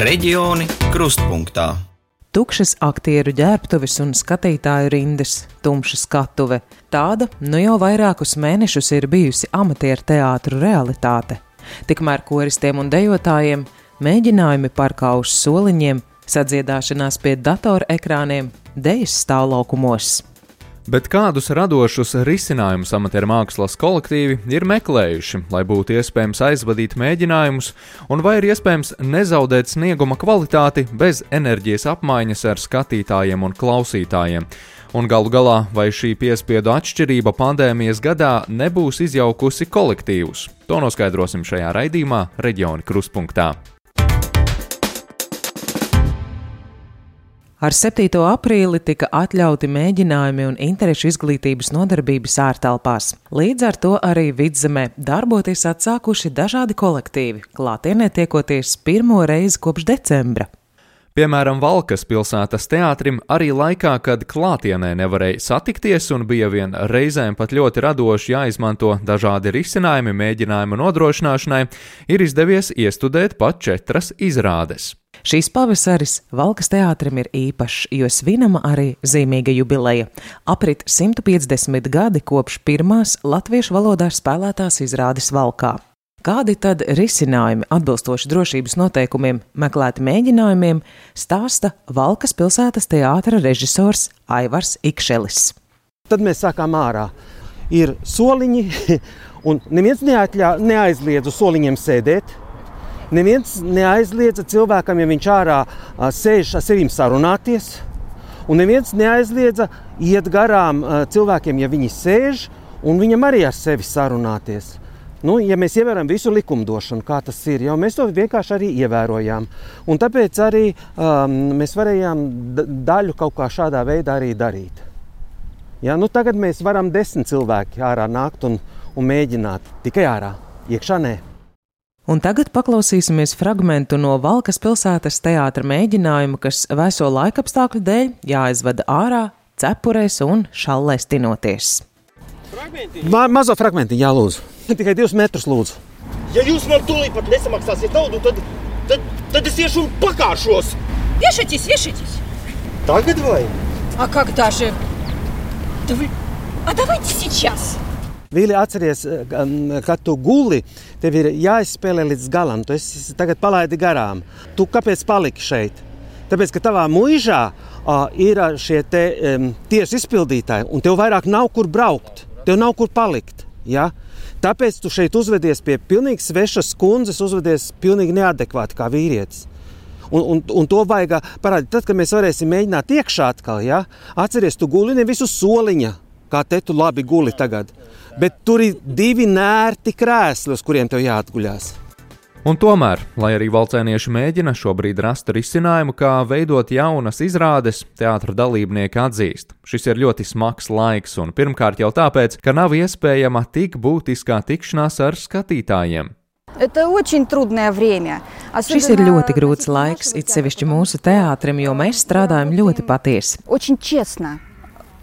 Reģioni krustpunktā. Tukšas aktieru ģērbtuves un skatītāju rindas, tumša skatuve. Tāda nu jau vairākus mēnešus ir bijusi amatieru teātru realitāte. Tikmēr koristiem un dejotājiem mēģinājumi parkā uz soliņiem, sadziedāšanās pie datora ekrāniem, dejas stāvlaukumos. Bet kādus radošus risinājumus amatieru mākslas kolektīvi ir meklējuši, lai būtu iespējams aizvadīt mēģinājumus, un vai ir iespējams nezaudēt snieguma kvalitāti bez enerģijas apmaiņas ar skatītājiem un klausītājiem? Un galu galā, vai šī piespiedu atšķirība pandēmijas gadā nebūs izjaukusi kolektīvus? To noskaidrosim šajā raidījumā, Reģiona Kruspunkta. Ar 7. aprīli tika atļauti mēģinājumi un interešu izglītības nodarbības ārtelpās. Līdz ar to arī vidzemē darboties atsākuši dažādi kolektīvi, klātienē tiekoties pirmo reizi kopš decembra. Piemēram, Valkas pilsētas teātrim arī laikā, kad klātienē nevarēja satikties un bija vien reizēm pat ļoti radoši jāizmanto dažādi risinājumi mēģinājumu nodrošināšanai, ir izdevies iestudēt pat četras izrādes. Šīs pavasaris Valkas teātrim ir īpašs, jo svinama arī zīmīga jubileja. Aprit 150 gadi kopš pirmās latviešu valodā spēlētās izrādes Valkā. Kādi tad risinājumi atbilstoši drošības noteikumiem meklēti mēģinājumiem, stāsta Valkas pilsētas teātra režisors Aivars Ikšelis. Tad mēs sākām ārā. Ir soliņi, un neviens neatļā, neaizliedz uz soliņiem sēdēt. Neviens neaizliedza cilvēkam, ja viņš ārā sēž ar sevi sarunāties, un neviens neaizliedza iet garām cilvēkiem, ja viņi sēž, un viņam arī ar sevi sarunāties. Nu, ja mēs ievērojam visu likumdošanu, kā tas ir, jau mēs to vienkārši arī ievērojām. Un tāpēc arī um, mēs varējām daļu kaut kā šādā veidā arī darīt. Ja, nu, tagad mēs varam desmit cilvēki ārā nākt un, un mēģināt tikai ārā, iekšā nē Un tagad paklausīsimies fragment no Valkas pilsētas teātra mēģinājuma, kas vēso laikapstākļu dēļ jāizvada ārā, cepurēs un šallēs tinoties. Ma mazo fragmentiņu, jā, lūdzu. Tikai divus metrus, lūdzu. Ja jūs man tūlīt pat nesamaksāsiet naudu, tad, tad, tad es iešu un pakāšos. Вешайтесь, вешайтесь. Tagad vai? А когда же? Да вы... А давайте сейчас. Vīli, atceries, kad tu guli, tev ir jāizspēlē līdz galam. Tu tagad palaidi garām. Tu kāpēc paliki šeit? Tāpēc, ka tavā mūžā ir šie te, um, tiesu izpildītāji, un tev vairāk nav kur braukt, tev nav kur palikt. Ja? Tāpēc tu šeit uzvedies pie pilnīgi svešas kundzes, uzvedies pilnīgi neadekvāti kā vīrietis. Un, un, un to vajag parādīt, tad, kad mēs varēsim mēģināt iekšā atkal. Ja? Atceries, tu guli nevis uz soliņa, kā te tu labi guli tagad bet tur ir divi nērti krēsli, uz kuriem tev jāatguļās. Un tomēr, lai arī valcēnieši mēģina šobrīd rast risinājumu, kā veidot jaunas izrādes, teātris dalībnieki atzīst, šis ir ļoti smags laiks, un pirmkārt jau tāpēc, ka nav iespējama tik būtiskā tikšanās ar skatītājiem. Šis ir ļoti grūts laiks, it sevišķi mūsu teātrim, jo mēs strādājam ļoti patiesi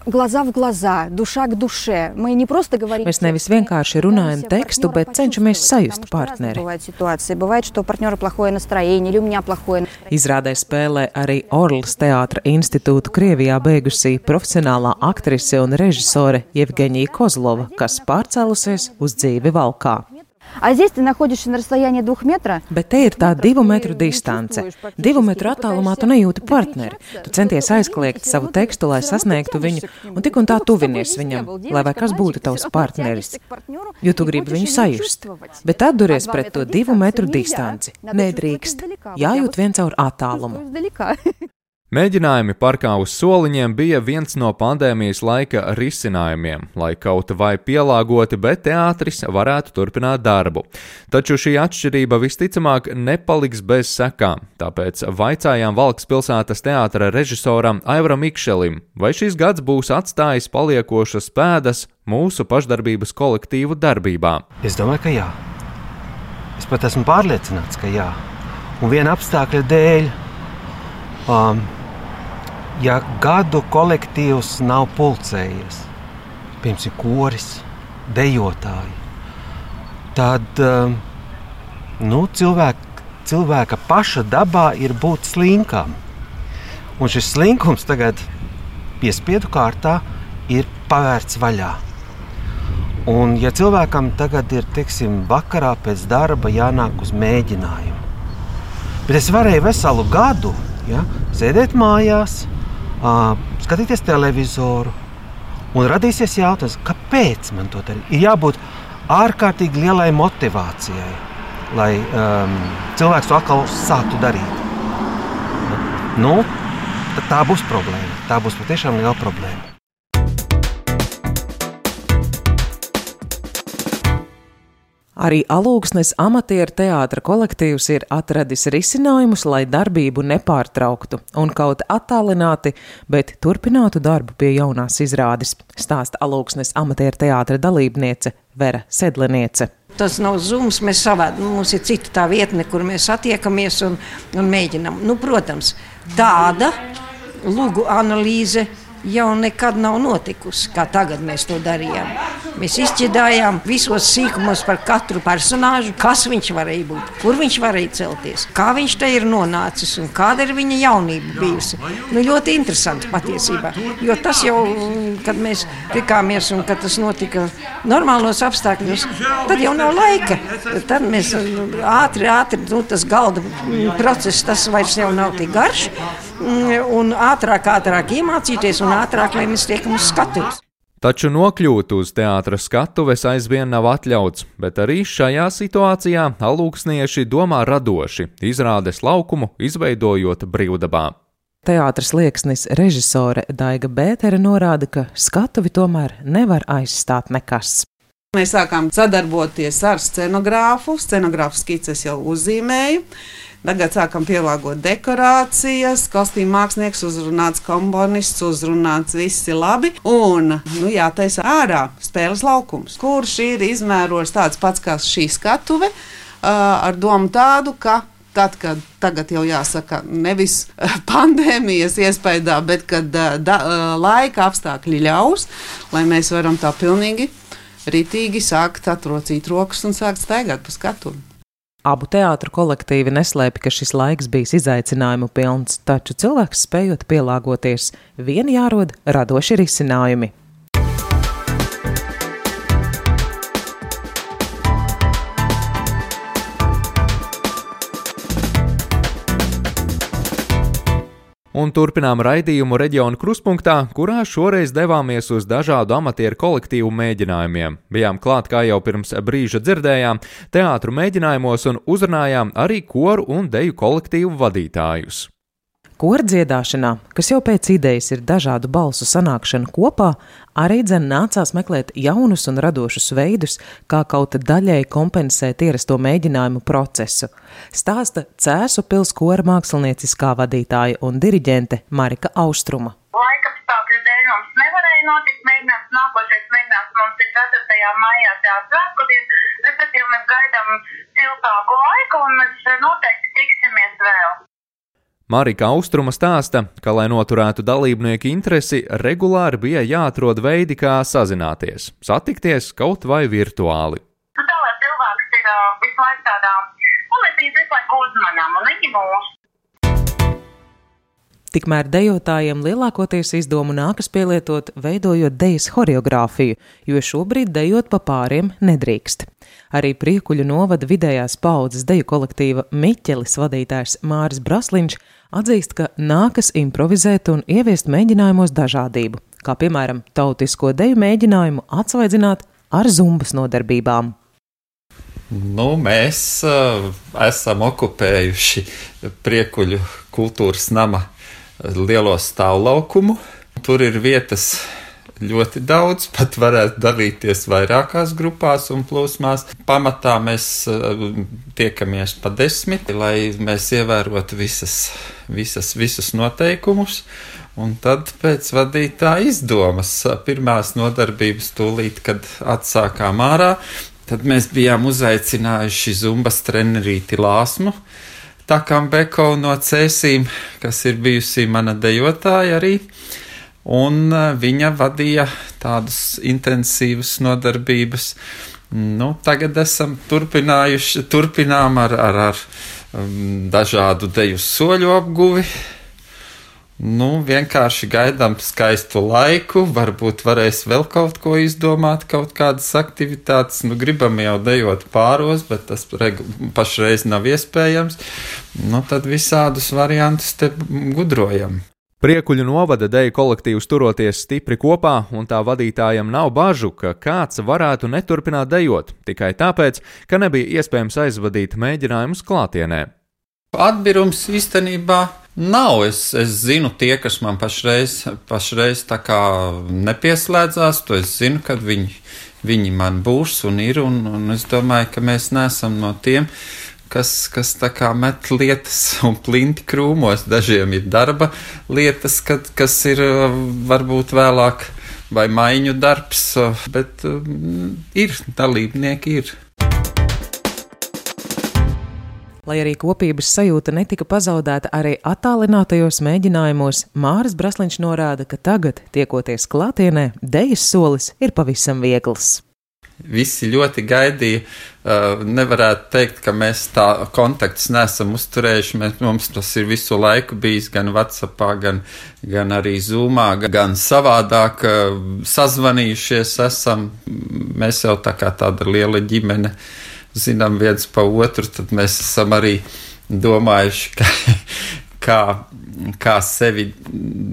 Глаза в глаза, душа к душе. Мы не просто говорим... Mēs nevis vienkārši runājam tekstu, bet cenšamies sajust partneri. Бывает, что у партнера плохое настроение или у меня плохое. Izrādē spēlē arī Orlas teātra institūtu Krievijā beigusī profesionālā aktrise un režisore Jevgeņija Kozlova, kas pārcēlusies uz dzīvi Valkā. Bet te ir tā divu metru distance. Divu metru attālumā tu nejūti partneri. Tu centies aizkliegt savu tekstu, lai sasniegtu viņu, un tik un tā tuvinies viņam, lai vai kas būtu tavs partneris. Jo tu gribi viņu sajust. Bet atduries pret to divu metru distanci. Nedrīkst. Jājūt viens caur attālumu. Mēģinājumi parkā uz soliņiem bija viens no pandēmijas laika risinājumiem, lai kaut vai pielāgoti, bet teātris varētu turpināt darbu. Taču šī atšķirība visticamāk nepaliks bez sekām, tāpēc vaicājām Valks pilsētas teātra režisoram Aivaram Ikšelim, vai šis gads būs atstājis paliekošas pēdas mūsu pašdarbības kolektīvu darbībā. Es domāju, ka jā. Es pat esmu pārliecināts, ka jā. Un viena apstākļa dēļ. Um, ja gadu kolektīvs nav pulcējies, piemēram, koris, dejotāji, tad um, nu, cilvēki cilvēka paša dabā ir būt slinkam. Un šis slinkums tagad piespiedu kārtā ir pavērts vaļā. Un, ja cilvēkam tagad ir, teiksim, vakarā pēc darba jānāk uz mēģinājumu, bet es varēju veselu gadu ja, sēdēt mājās, skatīties televizoru, un radīsies jautājums, kāpēc man to darīt? Ir jābūt ārkārtīgi lielai motivācijai, lai um, cilvēks to atkal sāktu darīt. Nu, tā būs problēma. Tā būs patiešām liela problēma. Arī Alūksnes amatieru teātra kolektīvs ir atradis risinājumus, lai darbību nepārtrauktu un kaut attālināti, bet turpinātu darbu pie jaunās izrādes, stāsta Alūksnes amatieru teātra dalībniece Vera Sedleniece. Tas nav zūms, mēs savādi. Nu, mums ir cita tā vietne, kur mēs satiekamies un, un mēģinām. Nu, protams, tāda lūgu analīze jau nekad nav notikusi, kā tagad mēs to darījām. Mēs izķidājām visos sīkumos par katru personāžu, kas viņš varēja būt, kur viņš varēja celties, kā viņš te ir nonācis un kāda ir viņa jaunība bijusi. Nu, ļoti interesanti patiesībā, jo tas jau, kad mēs tikāmies un kad tas notika normālos apstākļos, tad jau nav laika. Tad mēs ātri, ātri, nu, tas galda process, tas vairs jau nav tik garš un ātrāk, ātrāk iemācīties un ātrāk, lai mēs tiekam uz skatuves. Taču nokļūt uz teātra skatuves aizvien nav atļauts, bet arī šajā situācijā alūksnieši domā radoši, izrādes laukumu izveidojot brīvdabā. Teātris lieksnis režisore Daiga Bētere norāda, ka skatuvi tomēr nevar aizstāt nekas. Mēs sākām sadarboties ar scenogrāfu, scenogrāfu skices jau uzzīmēju. Tagad sākam pielāgot dekorācijas, kostīmu mākslinieks, uzrunāts komponists, uzrunāts visi labi. Un, nu, jātaisa ārā spēles laukums, kurš ir izmēros tāds pats kā šī skatuve, ar domu tādu, ka tad, kad tagad jau jāsaka, nevis pandēmijas iespējā, bet kad da, laika apstākļi ļaus, lai mēs varam tā pilnīgi ritīgi sākt atrocīt rokas un sākt staigāt pa skatuvi. Abu teātru kolektīvi neslēpj, ka šis laiks bijis izaicinājumu pilns, taču cilvēks spējot pielāgoties, vien jārod radoši risinājumi. Un turpinām raidījumu reģionu kruspunktā, kurā šoreiz devāmies uz dažādu amatieru kolektīvu mēģinājumiem. Bijām klāt, kā jau pirms brīža dzirdējām, teātru mēģinājumos un uzrunājām arī koru un deju kolektīvu vadītājus. Kordziedāšanā, kas jau pēc idejas ir dažādu balsu sanākšana kopā, arī dzen nācās meklēt jaunus un radošus veidus, kā kaut daļēji kompensēt ierasto mēģinājumu procesu. Stāsta Cēsu pilskora mākslinieckā vadītāja un diriģente Marika Austruma. Laika apstākļu dēļ mums nevarēja notikt mēģinājums. Nākošais mēģinājums mums ir 4. maijā teātris vēstures, respektīvi mēs gaidām siltāku laiku un mēs noteikti tiksimies vēl. Marika Austruma stāsta, ka, lai noturētu dalībnieku interesi, regulāri bija jāatrod veidi, kā sazināties, satikties kaut vai virtuāli. Nu, tā lai cilvēks ir uh, visu laiku tādā, un mēs viņus visu laiku uzmanām, un viņi mūs. Tikmēr dejotājiem lielākoties izdomu nākas pielietot, veidojot dejas horeogrāfiju, jo šobrīd dejot pa pāriem nedrīkst. Arī Priekuļu novada vidējās paudzes deju kolektīva Miķelis vadītājs Māris Brasliņš atzīst, ka nākas improvizēt un ieviest mēģinājumos dažādību, kā piemēram tautisko deju mēģinājumu atsvaidzināt ar zumbas nodarbībām. Nu, mēs uh, esam okupējuši priekuļu kultūras nama lielo stāvlaukumu. Tur ir vietas ļoti daudz, pat varētu dalīties vairākās grupās un plūsmās. Pamatā mēs uh, tiekamies pa desmit, lai mēs ievērotu visas, visas, visus noteikumus. Un tad pēc vadītāja izdomas pirmās nodarbības tūlīt, kad atsākām ārā, tad mēs bijām uzaicinājuši zumbas trenerīti Lāsmu. Takam Beko no Cēsīm, kas ir bijusi mana dejotāja arī. Un e, viņa vadīja tādas intensīvas nodarbības. Nu, tagad esam turpinājuši, turpinām ar, ar, ar dažādu deju soļu apguvi. Nu, vienkārši gaidām skaistu laiku, varbūt varēs vēl kaut ko izdomāt, kaut kādas aktivitātes. Nu, gribam jau dejot pāros, bet tas pašreiz nav iespējams. Nu, tad visādus variantus te gudrojam. Priekuļu novada deju kolektīvs turoties stipri kopā, un tā vadītājam nav bažu, ka kāds varētu neturpināt dejot tikai tāpēc, ka nebija iespējams aizvadīt mēģinājumus klātienē. Atbirums īstenībā Nav. Es, es zinu, tie, kas man pašreiz, pašreiz tā kā nepieslēdzās, to es zinu, kad viņi, viņi man būs un ir. Un, un es domāju, ka mēs neesam no tiem, kas, kas tā kā met lietas un plinti krūmos. Dažiem ir darba lietas, kad, kas ir varbūt vēlāk vai maiņu darbs, bet um, ir dalībnieki. Ir. Lai arī kopības sajūta netika pazaudēta arī attālinātajos mēģinājumos, Māris Brasliņš norāda, ka tagad, tiekoties klātienē, dejas solis ir pavisam viegls. Visi ļoti gaidīja. Uh, nevarētu teikt, ka mēs tā kontaktus nesam uzturējuši. Mēs, mums tas ir visu laiku bijis gan WhatsApp, gan, gan arī Zoomā, gan savādāk uh, sazvanījušies. Esam. Mēs jau tā kā tāda liela ģimene. Uh, zinām viens pa otru, tad mēs esam arī domājuši, ka, kā, kā sevi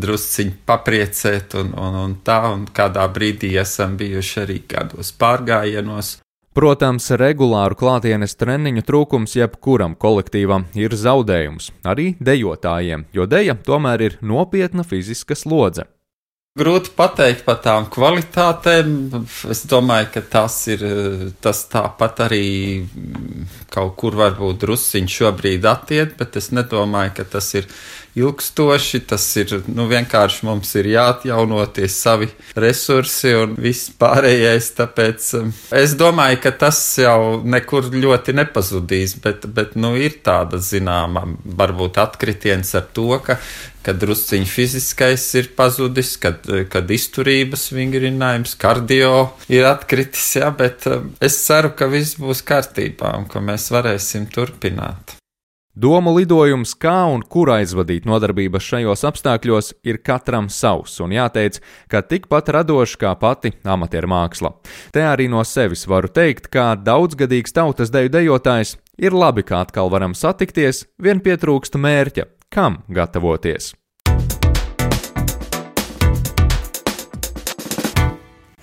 drusciņi papriecēt un, un, un tā, un kādā brīdī esam bijuši arī kādos pārgājienos. Protams, regulāru klātienes treniņu trūkums jebkuram kolektīvam ir zaudējums, arī dejotājiem, jo deja tomēr ir nopietna fiziska slodze. Grūti pateikt par tām kvalitātēm. Es domāju, ka tas ir tas tāpat arī kaut kur varbūt drusciņš šobrīd attiet, bet es nedomāju, ka tas ir ilgstoši. Tas ir nu, vienkārši mums ir jāatjaunoties savi resursi un viss pārējais. Tāpēc um, es domāju, ka tas jau nekur ļoti nepazudīs, bet, bet nu, ir tāda zināma, varbūt atkritiens ar to, ka kad drusciņš fiziskais ir pazudis, kad, kad izturības vingrinājums, kardio ir atkritis, jā, bet um, es ceru, ka viss būs kārtībā un ka mēs varēsim turpināt. Domu lidojums, kā un kur aizvadīt nodarbības šajos apstākļos, ir katram savs, un jāteic, ka tikpat radošs kā pati amatieru māksla. Te arī no sevis varu teikt, ka daudzgadīgs tautas deju dejotājs ir labi, ka atkal varam satikties, vien pietrūksta mērķa, kam gatavoties.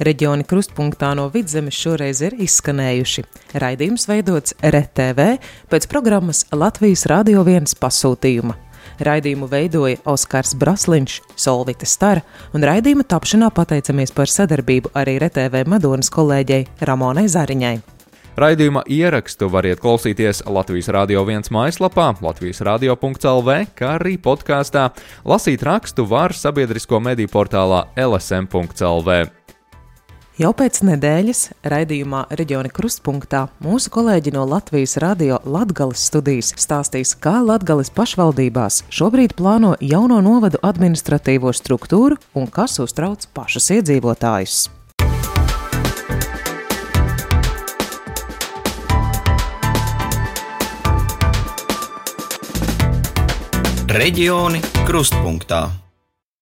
Reģioni krustpunktā no vidzemes šoreiz ir izskanējuši. Raidījums veidots RTV pēc programmas Latvijas Rādio 1 pasūtījuma. Raidījumu veidoja Oskars Brasliņš, Solvita Stara, un raidījuma tapšanā pateicamies par sadarbību arī RTV Madonas kolēģei Ramonai Zariņai. Raidījuma ierakstu variet klausīties Latvijas Rādio 1 mājaslapā, Latvijas radio.clv, kā arī podkāstā. Lasīt rakstu var sabiedrisko mediju portālā lsm.clv. Jau pēc nedēļas raidījumā Reģiona Krustpunktā mūsu kolēģi no Latvijas radio Latgales studijas stāstīs, kā Latgales pašvaldībās šobrīd plāno jauno novadu administratīvo struktūru un kas uztrauc pašus iedzīvotājus. Reģioni Krustpunktā.